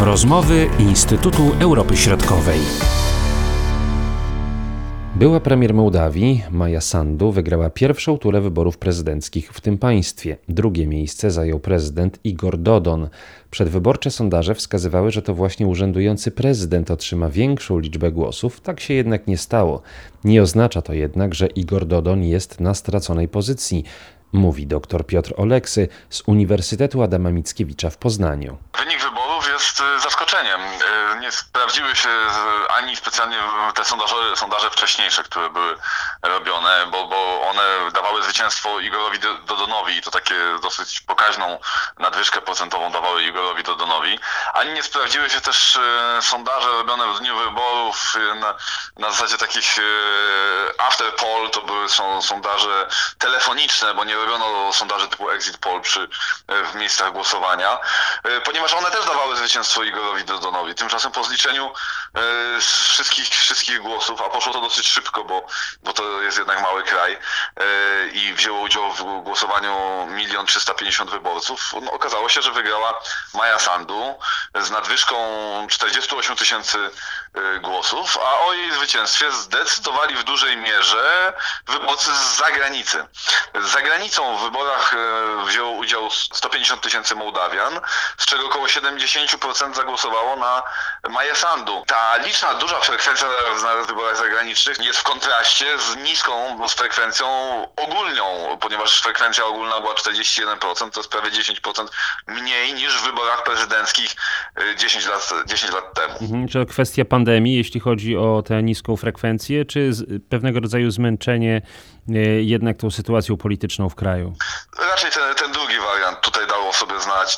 Rozmowy Instytutu Europy Środkowej. Była premier Mołdawii, Maja Sandu, wygrała pierwszą turę wyborów prezydenckich w tym państwie. Drugie miejsce zajął prezydent Igor Dodon. Przedwyborcze sondaże wskazywały, że to właśnie urzędujący prezydent otrzyma większą liczbę głosów, tak się jednak nie stało. Nie oznacza to jednak, że Igor Dodon jest na straconej pozycji, mówi dr Piotr Oleksy z Uniwersytetu Adama Mickiewicza w Poznaniu. Wynik wyborów jest zaskoczeniem. Y, nie sprawdziły się ani specjalnie te sondaże, sondaże wcześniejsze, które były robione, bo, bo one dawały zwycięstwo Igorowi Dodonowi i to takie dosyć pokaźną nadwyżkę procentową dawały Igorowi Dodonowi. Ani nie sprawdziły się też y, sondaże robione w dniu wyborów na, na zasadzie takich after poll, to były są sondaże telefoniczne, bo nie robiono sondaży typu exit poll przy, w miejscach głosowania, ponieważ one też dawały zwycięstwo Igorowi Dodonowi. Tymczasem po zliczeniu e, wszystkich, wszystkich głosów, a poszło to dosyć szybko, bo, bo to jest jednak mały kraj e, i wzięło udział w głosowaniu milion 350 wyborców, no, okazało się, że wygrała Maja Sandu z nadwyżką 48 tysięcy e, głosów, a o jej zwycięstwie zdecydowali w dużej mierze wyborcy z zagranicy. Z zagranicą w wyborach wzięło udział 150 tysięcy Mołdawian, z czego około 70% zagłosowało na Maję Sandu. Ta liczna, duża frekwencja na wyborach zagranicznych jest w kontraście z niską z frekwencją ogólną, ponieważ frekwencja ogólna była 41%, to jest prawie 10% mniej niż w wyborach prezydenckich 10 y, lat, 10 lat temu. Mhm, czy to kwestia pandemii, jeśli chodzi o tę niską frekwencję, czy pewnego rodzaju zmęczenie y, jednak tą sytuacją polityczną w kraju? Raczej ten, ten drugi wariant tutaj dało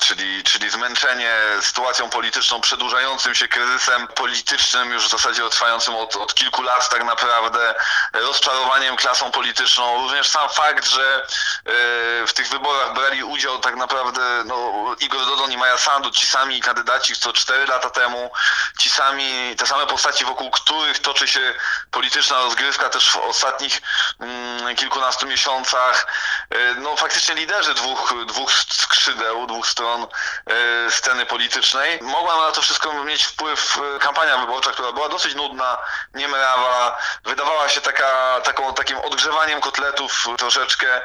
czyli, czyli zmęczenie sytuacją polityczną, przedłużającym się kryzysem politycznym, już w zasadzie trwającym od, od kilku lat tak naprawdę, rozczarowaniem klasą polityczną. Również sam fakt, że e, w tych wyborach brali udział tak naprawdę no, Igor Dodon i Maja Sandu, ci sami kandydaci co cztery lata temu, ci sami, te same postaci, wokół których toczy się polityczna rozgrywka też w ostatnich mm, kilkunastu miesiącach. E, no faktycznie liderzy dwóch, dwóch skrzydeł, dwóch stron e, sceny politycznej. Mogła na to wszystko mieć wpływ e, kampania wyborcza, która była dosyć nudna, niemrawa, wydawała się taka, taką, takim odgrzewaniem kotletów troszeczkę.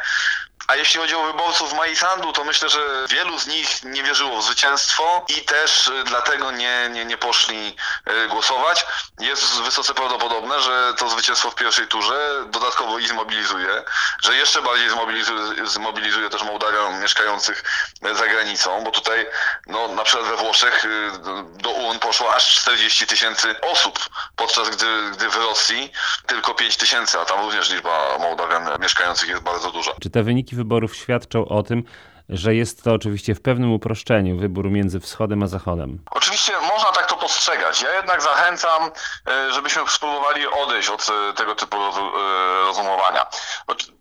A jeśli chodzi o wyborców Maisandu, to myślę, że wielu z nich nie wierzyło w zwycięstwo i też y, dlatego nie, nie, nie poszli y, głosować. Jest wysoce prawdopodobne, że to zwycięstwo w pierwszej turze dodatkowo ich zmobilizuje, że jeszcze bardziej zmobilizuje, zmobilizuje też Mołdawian mieszkających za granicą, bo tutaj no, na przykład we Włoszech y, do urn poszło aż 40 tysięcy osób, podczas gdy, gdy w Rosji tylko 5 tysięcy, a tam również liczba Mołdawian mieszkających jest bardzo duża. Czy te wyniki wyborów świadczą o tym, że jest to oczywiście w pewnym uproszczeniu wybór między wschodem a zachodem. Oczywiście można tak to postrzegać. Ja jednak zachęcam, e, żebyśmy spróbowali odejść od e, tego typu e, rozumowania.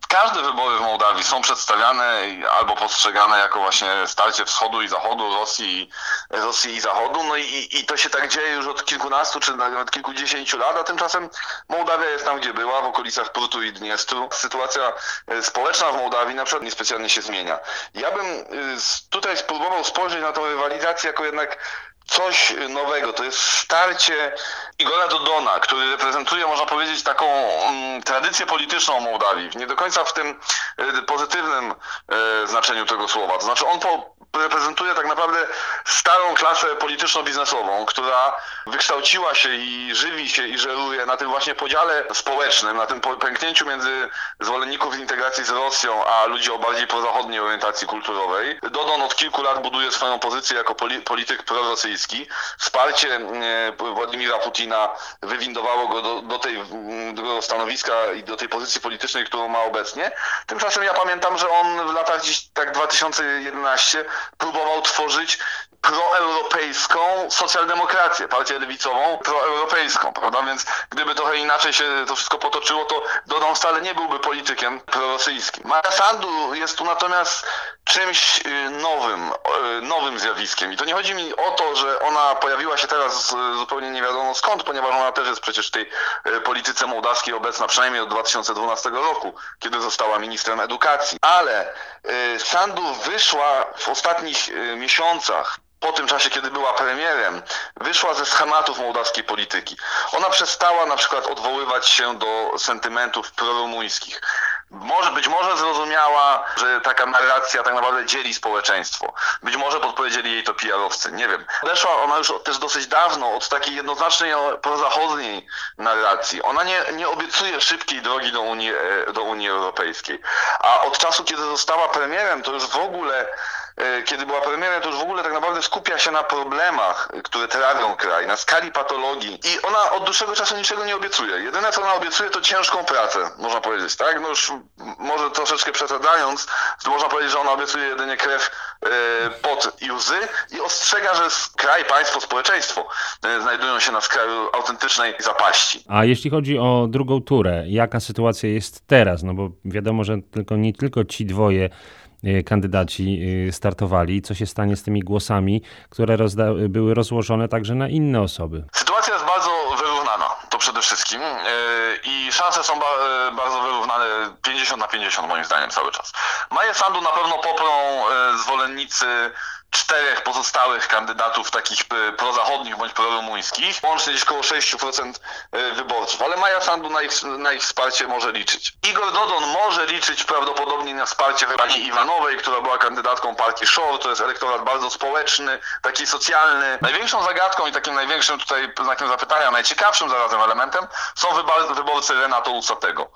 Każde wybory w Mołdawii są przedstawiane albo postrzegane jako właśnie starcie wschodu i zachodu, Rosji, Rosji i zachodu. No i, i to się tak dzieje już od kilkunastu czy nawet kilkudziesięciu lat, a tymczasem Mołdawia jest tam, gdzie była, w okolicach Prutu i Dniestru. Sytuacja społeczna w Mołdawii na przykład niespecjalnie się zmienia. Ja bym y, tutaj spróbował spojrzeć na tę rywalizację jako jednak coś nowego. To jest starcie Igora Dodona, który reprezentuje, można powiedzieć, taką mm, tradycję polityczną Mołdawii. Nie do końca w tym y, pozytywnym y, znaczeniu tego słowa. To znaczy on po, reprezentuje tak naprawdę starą klasę polityczno-biznesową, która wykształciła się i żywi się i żeruje na tym właśnie podziale społecznym, na tym pęknięciu między zwolenników integracji z Rosją, a ludzi o bardziej prozachodniej orientacji kulturowej. Dodon od kilku lat buduje swoją pozycję jako polityk prorosyjski. Wsparcie e, Władimira Putina wywindowało go do, do tej do stanowiska i do tej pozycji politycznej, którą ma obecnie. Tymczasem ja pamiętam, że on w latach gdzieś tak 2011 próbował tworzyć proeuropejską socjaldemokrację, partię lewicową proeuropejską, prawda? Więc gdyby trochę inaczej się to wszystko potoczyło, to Dodon wcale nie byłby politykiem prorosyjskim. Maja Sandu jest tu natomiast czymś y, nowym, y, nowym zjawiskiem. I to nie chodzi mi o to, że ona pojawiła się teraz zupełnie nie wiadomo skąd, ponieważ ona też jest przecież w tej y, polityce mołdawskiej obecna przynajmniej od 2012 roku, kiedy została ministrem edukacji. Ale Sandu wyszła w ostatnich miesiącach po tym czasie, kiedy była premierem, wyszła ze schematów mołdawskiej polityki. Ona przestała na przykład odwoływać się do sentymentów prorumuńskich. Może, być może zrozumiała, że taka narracja tak naprawdę dzieli społeczeństwo. Być może podpowiedzieli jej to PR-owcy, nie wiem. Odeszła ona już też dosyć dawno od takiej jednoznacznej prozachodniej narracji. Ona nie, nie obiecuje szybkiej drogi do Unii, e, do Unii Europejskiej. A od czasu, kiedy została premierem, to już w ogóle E, kiedy była premierem, to już w ogóle tak naprawdę skupia się na problemach, które trawią kraj, na skali patologii i ona od dłuższego czasu niczego nie obiecuje. Jedyne, co ona obiecuje, to ciężką pracę, można powiedzieć, tak? No już może troszeczkę przesadzając, można powiedzieć, że ona obiecuje jedynie krew, e, pot i łzy i ostrzega, że kraj, państwo, społeczeństwo e, znajdują się na skraju autentycznej zapaści. A jeśli chodzi o drugą turę, jaka sytuacja jest teraz? No bo wiadomo, że tylko nie tylko ci dwoje kandydaci y, startowali, co się stanie z tymi głosami, które rozda- były rozłożone także na inne osoby. Sytuacja jest bardzo wyrównana, to przede wszystkim. Y, I szanse są bardzo wyrównane 50 na 50 moim zdaniem cały czas. Maję Sandu na pewno poprą zwolennicy czterech pozostałych kandydatów takich e, prozachodnich bądź prorumuńskich, łącznie gdzieś około 6% e, wyborców, ale Maja Sandu na ich, na ich wsparcie może liczyć. Igor Dodon może liczyć prawdopodobnie na wsparcie pani Iwanowej, która była kandydatką partii SHORE, to jest elektorat bardzo społeczny, taki socjalny. Największą zagadką i takim największym tutaj znakiem zapytania, najciekawszym zarazem elementem są wyborcy Renato Usatego.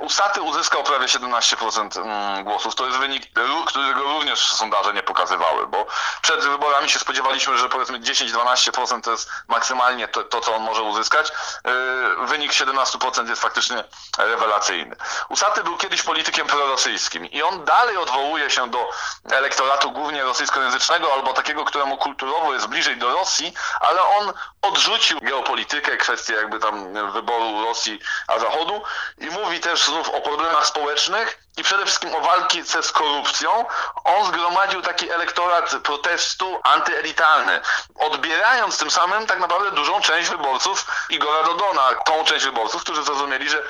Usaty uzyskał prawie 17% mm, głosów. To jest wynik, którego również sondaże nie pokazywały, bo przed wyborami się spodziewaliśmy, że powiedzmy 10-12% to jest maksymalnie to, to, co on może uzyskać. Yy, wynik 17% jest faktycznie rewelacyjny. Usaty był kiedyś politykiem prorosyjskim i on dalej odwołuje się do elektoratu głównie rosyjskojęzycznego albo takiego, któremu kulturowo jest bliżej do Rosji, ale on odrzucił geopolitykę, kwestię jakby tam wyboru Rosji a Zachodu i mówi też znów o problemach społecznych i przede wszystkim o walce z korupcją. On zgromadził taki elektorat protestu antyelitarny, odbierając tym samym tak naprawdę dużą część wyborców Igora Dodona, tą część wyborców, którzy zrozumieli, że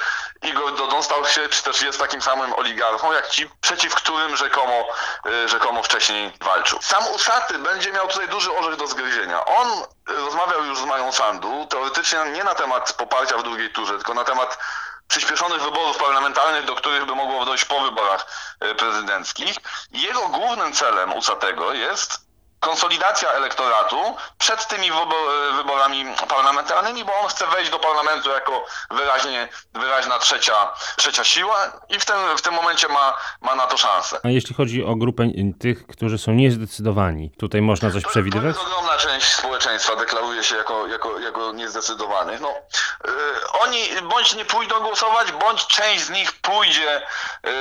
Igor Dodon stał się, czy też jest takim samym oligarchą, jak ci, przeciw którym rzekomo, y, rzekomo wcześniej walczył. Sam Usaty będzie miał tutaj duży orzech do zgryzienia. On rozmawiał już z Mają Sandu, teoretycznie nie na temat poparcia w drugiej turze, tylko na temat przyspieszonych wyborów parlamentarnych, do których by mogło dojść po wyborach e, prezydenckich. Jego głównym celem Usatego jest konsolidacja elektoratu przed tymi wyborami parlamentarnymi, bo on chce wejść do parlamentu jako wyraźnie, wyraźna trzecia, trzecia siła i w tym, w tym momencie ma, ma na to szansę. A jeśli chodzi o grupę tych, którzy są niezdecydowani, tutaj można coś to, przewidywać? To jest ogromna część społeczeństwa deklaruje się jako, jako, jako niezdecydowanych. No, yy, oni bądź nie pójdą głosować, bądź część z nich pójdzie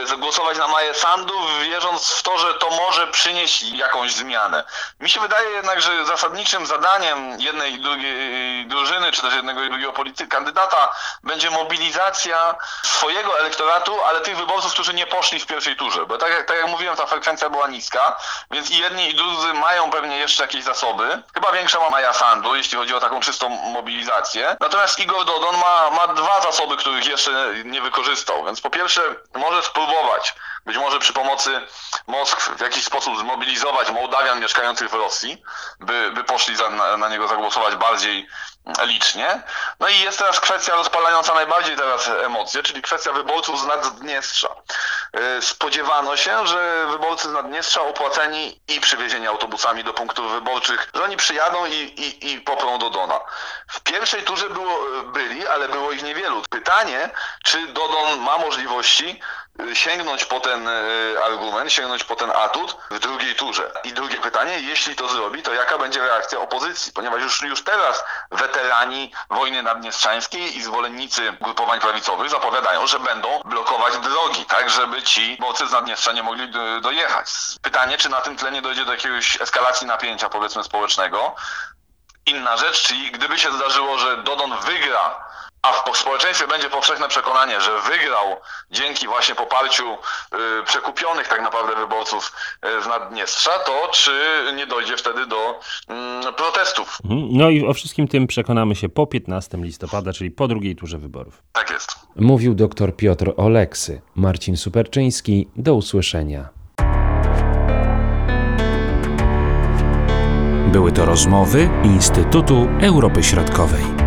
yy, głosować na Maję Sandu, wierząc w to, że to może przynieść jakąś zmianę. Mi się wydaje jednak, że zasadniczym zadaniem jednej i drugiej drużyny, czy też jednego i drugiego kandydata będzie mobilizacja swojego elektoratu, ale tych wyborców, którzy nie poszli w pierwszej turze. Bo tak jak, tak jak mówiłem, ta frekwencja była niska, więc i jedni i drudzy mają pewnie jeszcze jakieś zasoby. Chyba większa ma Maja Sandu, jeśli chodzi o taką czystą mobilizację. Natomiast Igor Dodon ma, ma dwa zasoby, których jeszcze nie wykorzystał. Więc po pierwsze może spróbować być może przy pomocy Moskw w jakiś sposób zmobilizować Mołdawian mieszkających w Rosji, by, by poszli za, na, na niego zagłosować bardziej licznie. No i jest teraz kwestia rozpalająca najbardziej teraz emocje, czyli kwestia wyborców z Naddniestrza. Y, spodziewano się, że wyborcy z Naddniestrza opłaceni i przywiezieni autobusami do punktów wyborczych, że oni przyjadą i, i, i poprą Dodona. W pierwszej turze było, byli, ale było ich niewielu. Pytanie, czy Dodon ma możliwości sięgnąć po ten e, argument, sięgnąć po ten atut w drugiej turze. I drugie pytanie, jeśli to zrobi, to jaka będzie reakcja opozycji? Ponieważ już, już teraz weterani wojny naddniestrzańskiej i zwolennicy grupowań prawicowych zapowiadają, że będą blokować drogi, tak żeby ci bocy z Naddniestrza nie mogli dojechać. Pytanie, czy na tym tle nie dojdzie do jakiegoś eskalacji napięcia, powiedzmy, społecznego. Inna rzecz, czyli gdyby się zdarzyło, że Dodon wygra a w społeczeństwie będzie powszechne przekonanie, że wygrał dzięki właśnie poparciu y, przekupionych tak naprawdę wyborców y, z Naddniestrza, to czy nie dojdzie wtedy do mm, protestów? Mhm. No i o wszystkim tym przekonamy się po 15 listopada, czyli po drugiej turze wyborów. Tak jest. Mówił dr Piotr Oleksy. Marcin Superczyński, do usłyszenia. Były to rozmowy Instytutu Europy Środkowej.